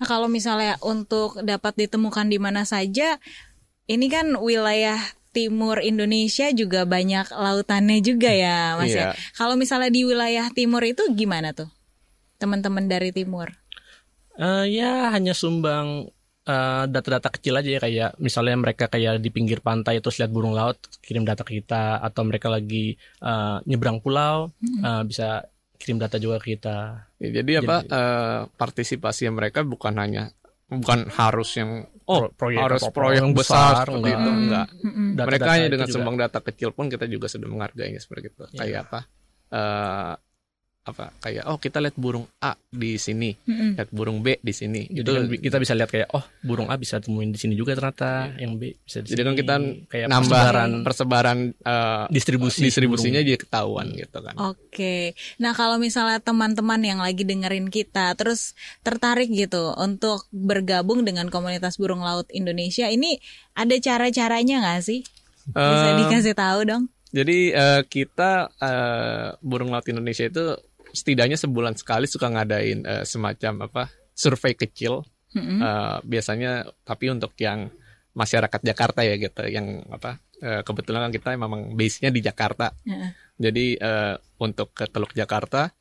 Nah, kalau misalnya untuk dapat ditemukan di mana saja, ini kan wilayah timur Indonesia juga banyak lautannya juga ya, Mas ya. Iya. Kalau misalnya di wilayah timur itu gimana tuh? Teman-teman dari timur. Eh, ya hanya sumbang eh, data-data kecil aja ya kayak misalnya mereka kayak di pinggir pantai terus lihat burung laut kirim data ke kita atau mereka lagi eh, nyebrang pulau eh, bisa kirim data juga ke kita. Ya, jadi apa Jadi- eh, partisipasi mereka bukan hanya bukan harus yang oh Pro- proyek harus apa- proyek yang besar, besar, seperti enggak. itu enggak. Mm-mm. Data-data mereka hanya dengan juga. sumbang data kecil pun kita juga sudah menghargainya seperti itu. Iya. Kayak apa? eh apa kayak oh kita lihat burung A di sini, Mm-mm. lihat burung B di sini. Jadi itu kan kita bisa lihat kayak oh burung A bisa temuin di sini juga ternyata, yang B bisa di Iya. jadi kan sini. kita kayak nambah persebaran persebaran eh, distribusi distribusinya burung. jadi ketahuan gitu kan. Oke, nah kalau misalnya teman-teman yang lagi dengerin kita terus tertarik gitu untuk bergabung dengan komunitas burung laut Indonesia, ini ada cara-caranya nggak sih? Bisa dikasih tahu dong? Jadi eh, kita eh, burung laut Indonesia itu setidaknya sebulan sekali suka ngadain eh, semacam apa survei kecil Mm-mm. eh, biasanya tapi untuk yang masyarakat Jakarta ya gitu yang apa eh, kebetulan kan kita memang base-nya di Jakarta. Heeh. Jadi eh, untuk ke Teluk Jakarta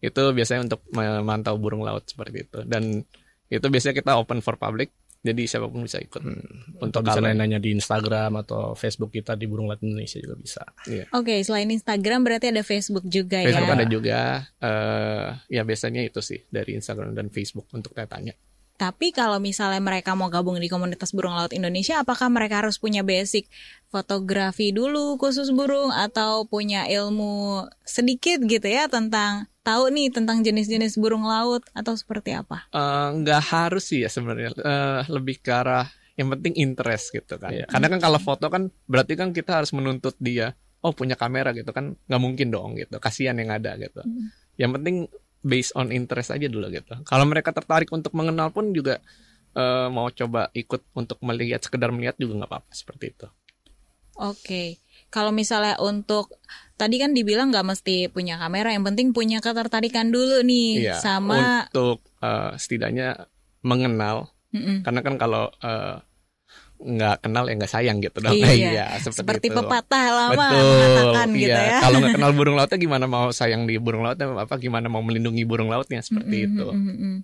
itu biasanya untuk memantau burung laut seperti itu dan itu biasanya kita open for public jadi siapa pun bisa ikut Untuk untuk bisa nanya di Instagram atau Facebook kita di Burung Laut Indonesia juga bisa. Oke, selain Instagram berarti ada Facebook juga Facebook ya. ada juga eh ya biasanya itu sih dari Instagram dan Facebook untuk tanya. Tapi kalau misalnya mereka mau gabung di komunitas burung laut Indonesia, apakah mereka harus punya basic fotografi dulu khusus burung atau punya ilmu sedikit gitu ya tentang tahu nih tentang jenis-jenis burung laut atau seperti apa? Eh, nggak harus sih ya sebenarnya Eh, lebih ke arah yang penting interest gitu kan. Iya. Karena kan kalau foto kan berarti kan kita harus menuntut dia oh punya kamera gitu kan nggak mungkin dong gitu. Kasihan yang ada gitu. Yang penting based on interest aja dulu gitu. Kalau mereka tertarik untuk mengenal pun juga eh, mau coba ikut untuk melihat sekedar melihat juga nggak apa-apa seperti itu. Oke. Kalau misalnya untuk tadi kan dibilang nggak mesti punya kamera, yang penting punya ketertarikan dulu nih Iya. sama Untuk eh, setidaknya mengenal Mm-mm. karena kan kalau eh, nggak kenal ya nggak sayang gitu dong. Iya. seperti, seperti itu. pepatah lama Betul, mengatakan iya. gitu ya. Kalau nggak kenal burung lautnya gimana mau sayang di burung lautnya apa gimana mau melindungi burung lautnya seperti Mm-mm, itu. mm-mm, mm.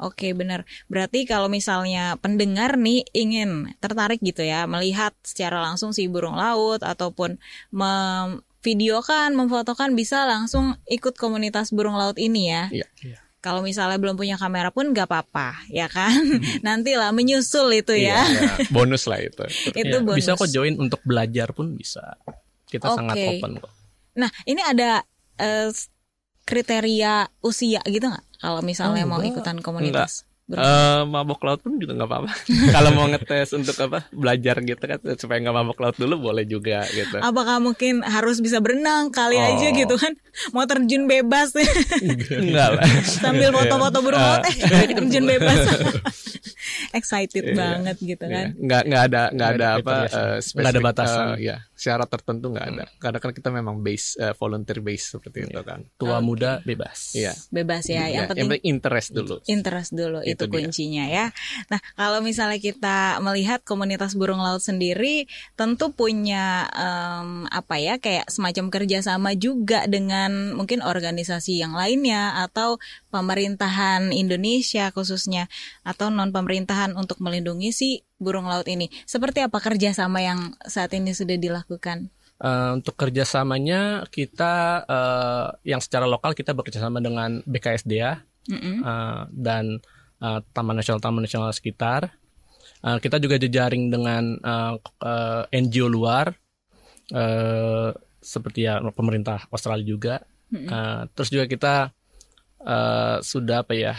Oke, benar. Berarti kalau misalnya pendengar nih ingin tertarik gitu ya, melihat secara langsung si burung laut ataupun memvideokan, memfotokan bisa langsung ikut komunitas burung laut ini ya. Iya. Kalau misalnya belum punya kamera pun nggak apa-apa, ya kan? Nantilah menyusul itu ya. Iya, bonus lah itu. itu Ya, bonus. Bisa kok join untuk belajar pun bisa. Kita sangat Oke. open kok. Nah, ini ada eh, kriteria usia gitu nggak? Kalau misalnya Oh, mau enggak. ikutan komunitas. Eh, mabok laut pun juga nggak apa-apa. Kalau mau ngetes untuk apa belajar gitu kan supaya nggak mabok laut dulu boleh juga gitu. Apakah mungkin harus bisa berenang kali aja Oh. gitu kan? Mau terjun bebas Enggak lah. sambil foto-foto burung laut eh terjun bebas. Excited Iya. banget gitu Iya. kan. Nggak nggak ada nggak ada Nggak ada apa eh, Nggak ada spesifik, batasan. eh, ya syarat tertentu nggak ada. Karena kan kita memang base eh, volunteer base seperti itu kan. Tua Oke. muda bebas. Iya. Bebas ya. Ya, Yang penting interest dulu. interest dulu itu, Itu dia. kuncinya ya. Nah, kalau misalnya kita melihat komunitas burung laut sendiri tentu punya em, apa ya kayak semacam kerjasama juga dengan mungkin organisasi yang lainnya atau pemerintahan Indonesia khususnya atau non pemerintahan untuk melindungi si burung laut ini. Seperti apa kerjasama yang saat ini sudah dilakukan? Eh, untuk kerjasamanya kita eh, yang secara lokal kita bekerjasama dengan BKSDA Mm-mm. eh, dan eh, Taman Nasional Taman Nasional sekitar. Eh, kita juga jejaring dengan eh, eh, NGO luar eh, seperti ya pemerintah Australia juga. Mm-mm. Eh, terus juga kita eh, sudah apa ya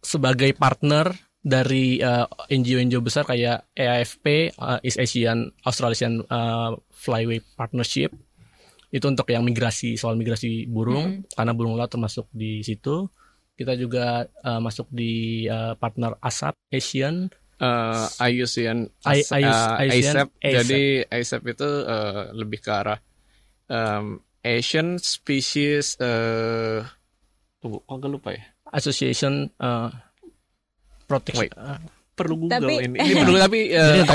sebagai partner dari eh, NGO-NGO besar kayak AAFP, eh, East Asian Australasian eh, Flyway Partnership. Itu untuk yang migrasi soal migrasi burung karena burung laut termasuk di situ. Kita juga eh, masuk di eh, partner ASAP Asian. eh IUCN AS- IUCN, ASAP. ASAP. Jadi ASAP itu eh, lebih ke arah em, Asian Species eh oh, agak lupa ya. Association eh, Protection Wait. eh, Perlu Google Tapi- ini. Ini perlu tapi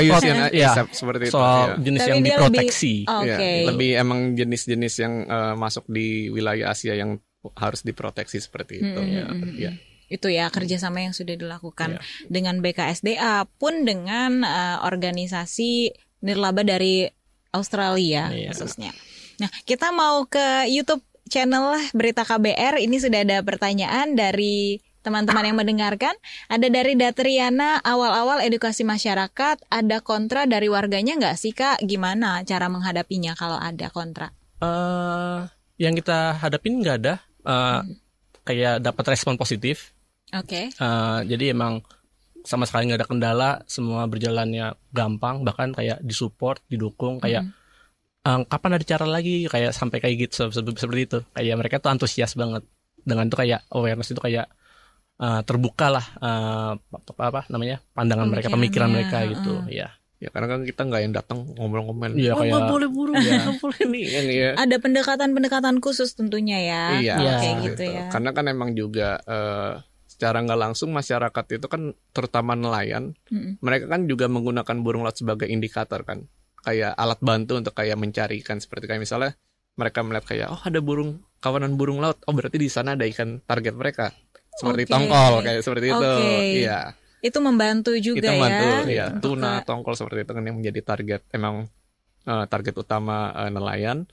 IUCN prot- ya, seperti itu. soal ya. jenis Tapi yang dia lebih- diproteksi. Oke. Ya, lebih emang jenis-jenis yang eh, masuk di wilayah Asia yang harus diproteksi seperti itu. Mm, ya. Ya. itu ya kerjasama yang sudah dilakukan Iya. dengan BKSDA pun dengan eh, organisasi nirlaba dari Australia Iya. khususnya. Nah kita mau ke YouTube channel berita KBR ini sudah ada pertanyaan dari teman-teman yang mendengarkan. Ada dari Datriana awal-awal edukasi masyarakat ada kontra dari warganya nggak sih kak? Gimana cara menghadapinya kalau ada kontra? eh yang kita hadapin nggak ada eh, kayak dapat respon positif Oke. Eh, jadi emang sama sekali nggak ada kendala semua berjalannya gampang bahkan kayak disupport didukung kayak eh, kapan ada cara lagi kayak sampai kayak gitu se- se- seperti itu kayak mereka tuh antusias banget dengan tuh kayak awareness itu kayak eh, terbuka lah eh, apa, apa namanya pandangan mereka pemikiran mereka gitu heeh. ya Ya karena kan kita nggak yang datang ngomel-ngomel. Iya, oh, kayak- nggak boleh Iya. nggak boleh nih. Yang ya. Ada pendekatan-pendekatan khusus tentunya ya. Iya, Iya. Kayak gitu ya. Karena kan emang juga eh, secara nggak langsung masyarakat itu kan terutama nelayan, Mm-mm. mereka kan juga menggunakan burung laut sebagai indikator kan, kayak alat bantu untuk kayak mencari ikan seperti kayak misalnya mereka melihat kayak oh ada burung kawanan burung laut, oh berarti di sana ada ikan target mereka seperti Oke. tongkol kayak seperti itu, Oke. iya. Itu membantu juga Kita bantu ya. ya, tuna, ke- tongkol seperti itu kan yang menjadi target emang eh, target utama eh, nelayan.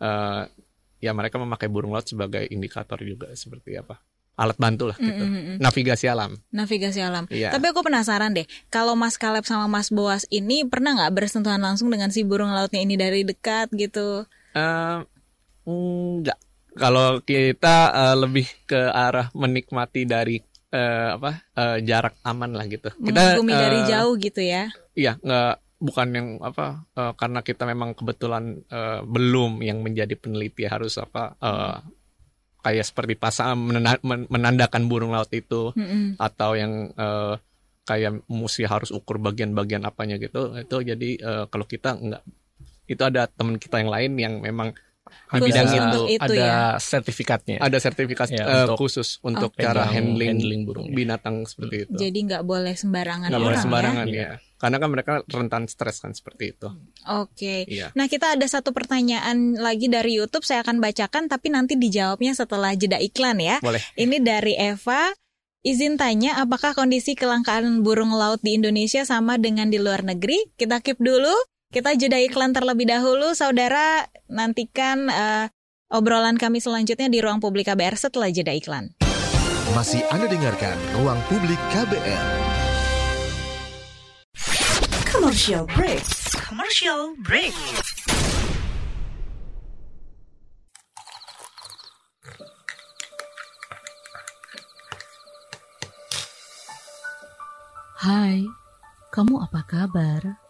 Eh, ya mereka memakai burung laut sebagai indikator juga seperti apa? Alat bantu lah Mm, gitu. mm, mm, mm. Navigasi alam. Navigasi alam. Iya. Tapi aku penasaran deh, kalau Mas Kaleb sama Mas Boas ini pernah nggak bersentuhan langsung dengan si burung lautnya ini dari dekat gitu? Eh, enggak. Kalau kita eh, lebih ke arah menikmati dari eh, apa eh, jarak aman lah gitu. Kita Mengagumi dari jauh gitu ya? Iya, nggak bukan yang apa eh, karena kita memang kebetulan eh, belum yang menjadi peneliti harus apa eh, kayak seperti pasang menandakan burung laut itu Mm-mm. atau yang eh, kayak mesti harus ukur bagian-bagian apanya gitu itu jadi eh, kalau kita nggak itu ada teman kita yang lain yang memang di Khusus bidang untuk itu itu ada ya? sertifikatnya ada sertifikat Ya, eh, untuk khusus untuk Oke. cara Pegang handling, handling burungnya. binatang seperti itu Jadi nggak boleh sembarangan nggak boleh orang sembarangan ya? ya karena kan mereka rentan stres kan seperti itu Oke. iya Nah kita ada satu pertanyaan lagi dari YouTube saya akan bacakan tapi nanti dijawabnya setelah jeda iklan ya. boleh Ini dari Eva. Izin tanya, apakah kondisi kelangkaan burung laut di Indonesia sama dengan di luar negeri? Kita keep dulu. Kita jeda iklan terlebih dahulu, saudara. Nantikan uh, obrolan kami selanjutnya di ruang publik KBR setelah jeda iklan. Masih Anda dengarkan Ruang Publik KBR. Commercial break. Commercial break. Hai, kamu apa kabar?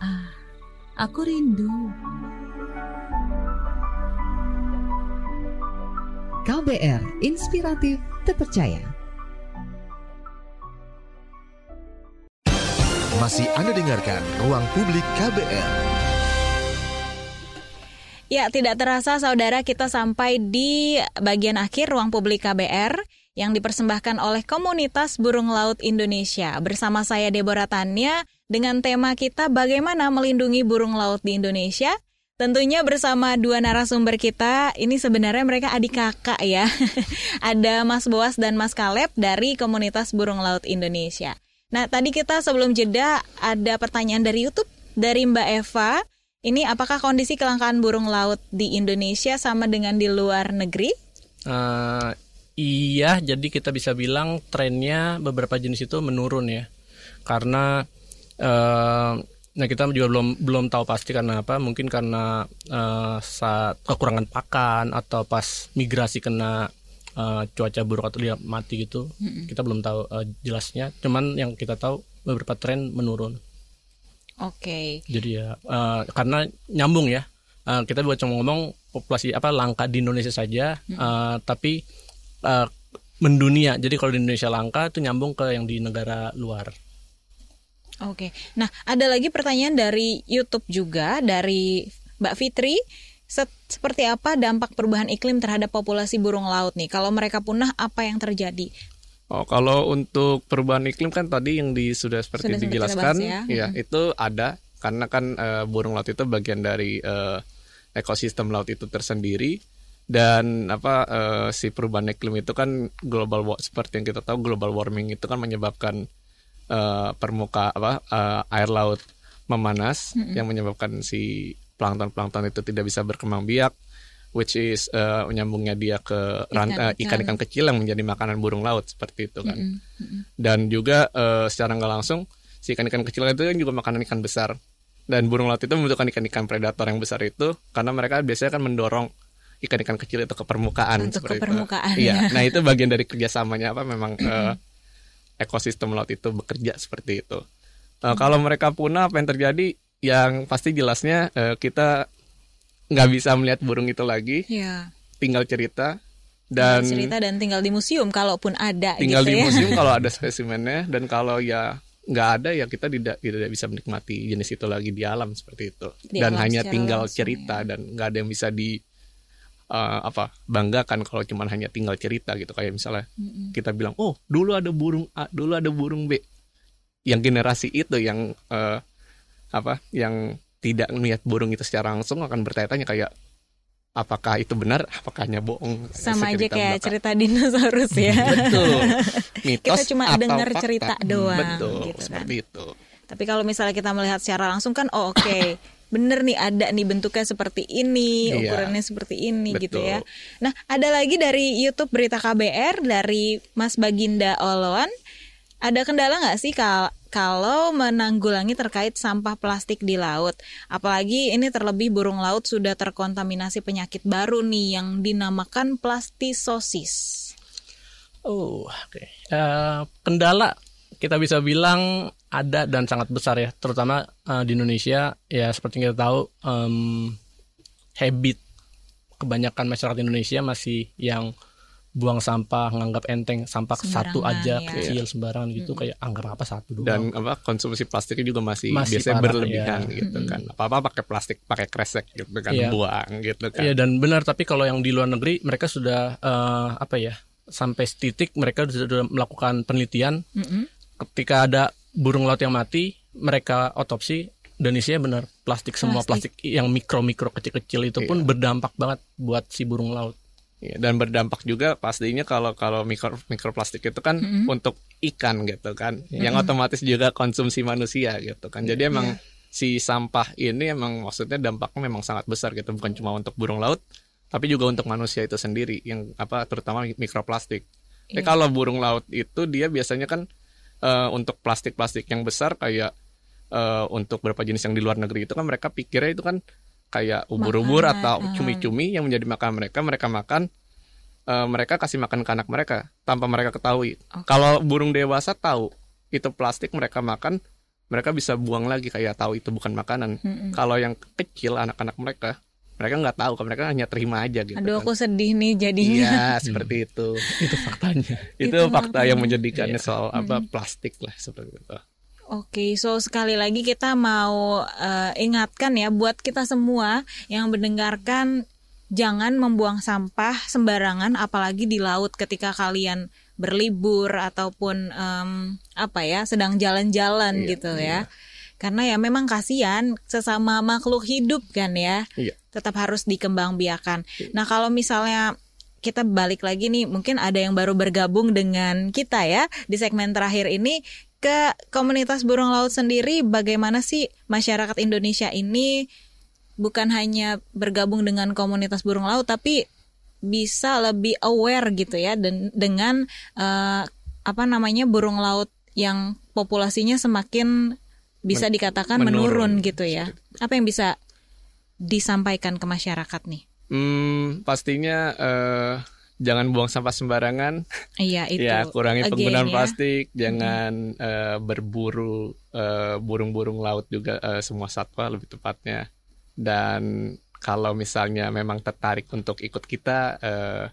Ah, aku rindu. KBR Inspiratif Terpercaya. Masih Anda dengarkan Ruang Publik KBR. Ya, tidak terasa saudara kita sampai di bagian akhir ruang publik KBR yang dipersembahkan oleh komunitas burung laut Indonesia. Bersama saya Deborah Tanya dengan tema kita bagaimana melindungi burung laut di Indonesia. Tentunya bersama dua narasumber kita, ini sebenarnya mereka adik kakak ya. Ada Mas Boas dan Mas Kaleb dari komunitas burung laut Indonesia. Nah, tadi kita sebelum jeda ada pertanyaan dari YouTube dari Mbak Eva. Ini apakah kondisi kelangkaan burung laut di Indonesia sama dengan di luar negeri? Uh, iya, jadi kita bisa bilang trennya beberapa jenis itu menurun ya, karena uh, nah kita juga belum belum tahu pasti karena apa, mungkin karena uh, saat kekurangan pakan atau pas migrasi kena uh, cuaca buruk atau dia mati gitu, -hmm. kita belum tahu uh, jelasnya. Cuman yang kita tahu beberapa tren menurun. Oke. Okay. Jadi ya uh, karena nyambung ya. Uh, kita buat cuma ngomong populasi apa langka di Indonesia saja, hmm. uh, tapi uh, mendunia. Jadi kalau di Indonesia langka itu nyambung ke yang di negara luar. Oke. Nah, ada lagi pertanyaan dari YouTube juga dari Mbak Fitri. Seperti apa dampak perubahan iklim terhadap populasi burung laut nih? Kalau mereka punah, apa yang terjadi? Oh, kalau untuk perubahan iklim kan tadi yang di, sudah seperti sudah dijelaskan, ya, ya hmm. itu ada karena kan uh, burung laut itu bagian dari uh, ekosistem laut itu tersendiri dan apa uh, si perubahan iklim itu kan global seperti yang kita tahu global warming itu kan menyebabkan uh, permuka apa uh, air laut memanas -hmm. yang menyebabkan si plankton-plankton itu tidak bisa berkembang biak which is uh, menyambungnya dia ke ikan-ikan kecil yang menjadi makanan burung laut seperti itu kan. Mm -hmm. Dan juga uh, secara nggak langsung si ikan-ikan kecil itu kan juga makanan ikan besar. Dan burung laut itu membutuhkan ikan-ikan predator yang besar itu karena mereka biasanya kan mendorong ikan-ikan kecil itu ke permukaan Untuk seperti ke permukaan, itu. Iya. Nah, itu bagian dari kerjasamanya apa memang uh, ekosistem laut itu bekerja seperti itu. Uh, hmm. Kalau mereka punah apa yang terjadi? Yang pasti jelasnya uh, kita nggak bisa melihat burung itu lagi. Ya. Tinggal cerita dan tinggal cerita dan tinggal di museum kalaupun ada tinggal gitu di ya. museum kalau ada spesimennya dan kalau ya nggak ada ya kita tidak tidak bisa menikmati jenis itu lagi di alam seperti itu di dan hanya tinggal cerita ya. dan nggak ada yang bisa di uh, apa banggakan kalau cuma hanya tinggal cerita gitu kayak misalnya mm -mm. kita bilang oh dulu ada burung A dulu ada burung B yang generasi itu yang uh, apa yang tidak melihat burung itu secara langsung akan bertanya-tanya kayak apakah itu benar, apakah hanya bohong. Sama aja kayak belakang. cerita dinosaurus ya. Betul. Mitos kita cuma dengar cerita doang. Betul, gitu kan. seperti itu. Tapi kalau misalnya kita melihat secara langsung kan, oh oke, okay. bener nih ada nih bentuknya seperti ini, iya, ukurannya seperti ini betul. gitu ya. Nah ada lagi dari YouTube Berita KBR dari Mas Baginda Oloan. Ada kendala nggak sih kal kalau menanggulangi terkait sampah plastik di laut. Apalagi ini terlebih burung laut sudah terkontaminasi penyakit baru nih yang dinamakan plastisosis. Oh, oke. Okay. Uh, eh, kendala kita bisa bilang ada dan sangat besar ya, terutama uh, di Indonesia ya seperti kita tahu um, habit kebanyakan masyarakat Indonesia masih yang buang sampah nganggap enteng sampah satu Sembarangan, aja ya. kecil sembarangan gitu kayak anggap apa satu doang dan apa konsumsi plastiknya juga masih, Masih biasanya parah, berlebihan ya. gitu kan apa apa pakai plastik pakai kresek gitu kan Iya. buang gitu kan Iya dan benar tapi kalau yang di luar negeri mereka sudah eh, apa ya sampai titik mereka sudah melakukan penelitian Mm-mm. Ketika ada burung laut yang mati mereka otopsi dan isinya benar plastik semua Plastik. plastik, yang mikro mikro kecil kecil itu pun Iya. berdampak banget buat si burung laut Iya, dan berdampak juga pastinya kalau kalau mikro mikroplastik itu kan Mm-mm. untuk ikan gitu kan Iya. yang otomatis juga konsumsi manusia gitu kan jadi emang Iya. si sampah ini emang maksudnya dampaknya memang sangat besar gitu bukan cuma untuk burung laut tapi juga untuk manusia itu sendiri yang apa terutama mikroplastik Tapi Iya. kalau burung laut itu dia biasanya kan eh, untuk plastik-plastik yang besar kayak eh, untuk beberapa jenis yang di luar negeri itu kan mereka pikirnya itu kan kayak ubur-ubur atau ah. cumi-cumi yang menjadi makanan mereka mereka makan eh, mereka kasih makan ke anak mereka tanpa mereka ketahui. Oke. Kalau burung dewasa tahu itu plastik mereka makan mereka bisa buang lagi kayak tahu itu bukan makanan. Mm-mm. Kalau yang kecil anak-anak mereka mereka nggak tahu mereka hanya terima aja gitu. Aduh kan. aku sedih nih jadinya. Iya seperti itu. itu faktanya itu, Itu fakta makanya. yang menjadikannya Iya. soal apa plastik lah seperti itu. Oke, so sekali lagi kita mau eh, ingatkan ya buat kita semua yang mendengarkan jangan membuang sampah sembarangan apalagi di laut ketika kalian berlibur ataupun em, apa ya sedang jalan-jalan Iya, gitu ya. Karena ya memang kasihan sesama makhluk hidup kan ya. Iya. Tetap harus dikembangbiakan. Nah, kalau misalnya kita balik lagi nih, mungkin ada yang baru bergabung dengan kita ya di segmen terakhir ini ke komunitas burung laut sendiri. Bagaimana sih masyarakat Indonesia ini bukan hanya bergabung dengan komunitas burung laut, tapi bisa lebih aware gitu ya dan dengan eh, apa namanya burung laut yang populasinya semakin bisa dikatakan menurun, menurun. gitu ya. Apa yang bisa disampaikan ke masyarakat nih? Hmm, pastinya eh, jangan buang sampah sembarangan. Iya itu. ya kurangi again penggunaan ya. plastik jangan eh, berburu eh, burung-burung laut juga eh, semua satwa lebih tepatnya dan kalau misalnya memang tertarik untuk ikut kita eh,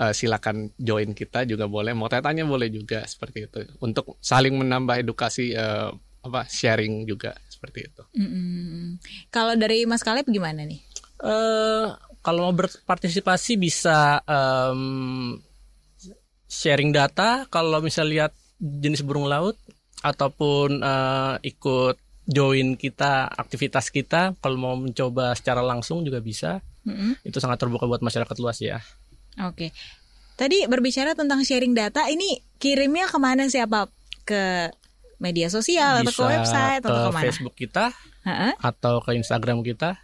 eh, silakan join kita juga boleh mau tanya boleh juga seperti itu untuk saling menambah edukasi eh, apa sharing juga seperti itu Mm-mm. Kalau dari Mas Kaleb gimana nih? eh kalau mau berpartisipasi bisa em, sharing data kalau misal lihat jenis burung laut ataupun eh, ikut join kita aktivitas kita kalau mau mencoba secara langsung juga bisa Mm-mm. itu sangat terbuka buat masyarakat luas ya Oke. Tadi berbicara tentang sharing data, ini kirimnya ke mana sih apa ke media sosial atau ke bisa website ke atau ke mana? Facebook kita Ha-ha. atau ke Instagram kita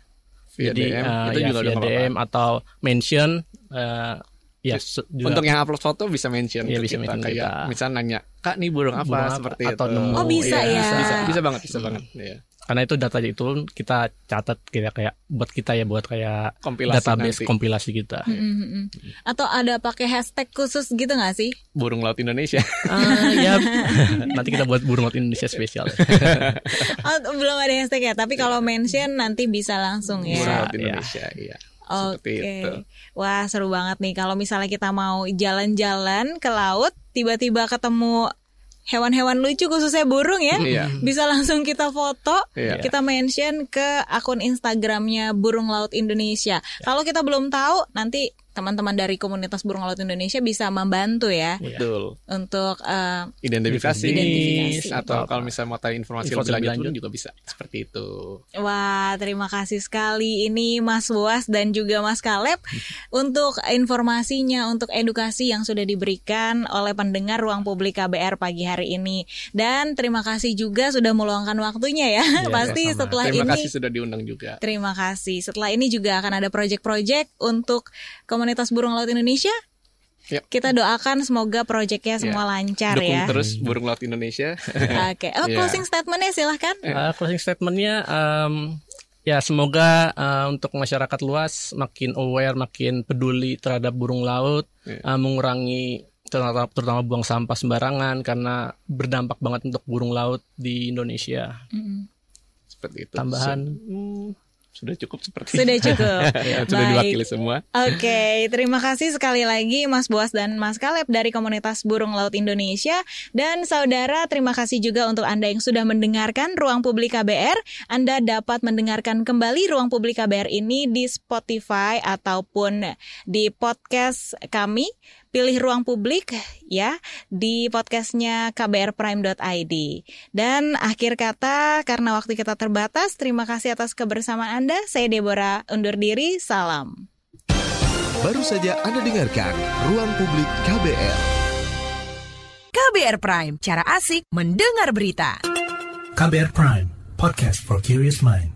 via jadi DM eh, itu ya, juga via. DM atau mention eh, ya juga untuk yang upload foto bisa mention ke bisa kita mention kayak kita. misal nanya kak nih burung apa Burung apa? seperti Atau itu nemu. Oh, bisa Iya, ya. bisa, bisa bisa banget bisa banget ya. Karena itu data itu kita catat kayak kayak buat kita ya buat kayak kompilasi database nanti. kompilasi kita. Mm-mm. Atau ada pakai hashtag khusus gitu nggak sih? burung laut Indonesia. Ah, ya nanti kita buat burung laut Indonesia spesial. Oh, belum ada hashtag ya, tapi kalau mention nanti bisa langsung burung ya. laut Indonesia iya. Oke. seperti itu. Wah, seru banget nih. Kalau misalnya kita mau jalan-jalan ke laut, tiba-tiba ketemu hewan-hewan lucu khususnya burung ya. Iya. Bisa langsung kita foto, Iya. kita mention ke akun Instagramnya Burung Laut Indonesia. Kalau kita belum tahu, nanti teman-teman dari komunitas Burung Laut Indonesia bisa membantu ya Iya. betul untuk eh, identifikasi, Identifikasi. atau kalau misalnya mau tahu informasi, Informasi lebih lanjut, lebih pun juga bisa seperti itu Wah, terima kasih sekali ini Mas Boas dan juga Mas Kaleb untuk informasinya, untuk edukasi yang sudah diberikan oleh pendengar Ruang Publik KBR pagi hari ini. Dan terima kasih juga sudah meluangkan waktunya ya. Iya, Pasti sama. setelah terima ini kasih sudah diundang juga Terima kasih. Setelah ini juga akan ada project-project untuk komunitas burung laut Indonesia. Yap. Kita doakan semoga proyeknya semua lancar dukung ya. terus burung laut Indonesia Oke. Oh, Iya. closing statementnya silahkan. Uh, closing statementnya um, ya semoga uh, untuk masyarakat luas makin aware makin peduli terhadap burung laut Iya. uh, mengurangi terutama, terutama buang sampah sembarangan karena berdampak banget untuk burung laut di Indonesia Mm-mm. seperti itu Tambahan? Hmm, sudah cukup seperti Sudah cukup. sudah Baik. diwakili semua. Oke, terima kasih sekali lagi Mas Boas dan Mas Kaleb dari komunitas Burung Laut Indonesia dan saudara terima kasih juga untuk Anda yang sudah mendengarkan Ruang Publik KBR. Anda dapat mendengarkan kembali Ruang Publik KBR ini di Spotify ataupun di podcast kami pilih ruang publik ya di podcastnya kbrprime.id. Dan akhir kata karena waktu kita terbatas, terima kasih atas kebersamaan Anda. Saya Deborah undur diri, salam. Baru saja Anda dengarkan Ruang Publik KBR. KBR Prime, cara asik mendengar berita. KBR Prime, podcast for curious mind.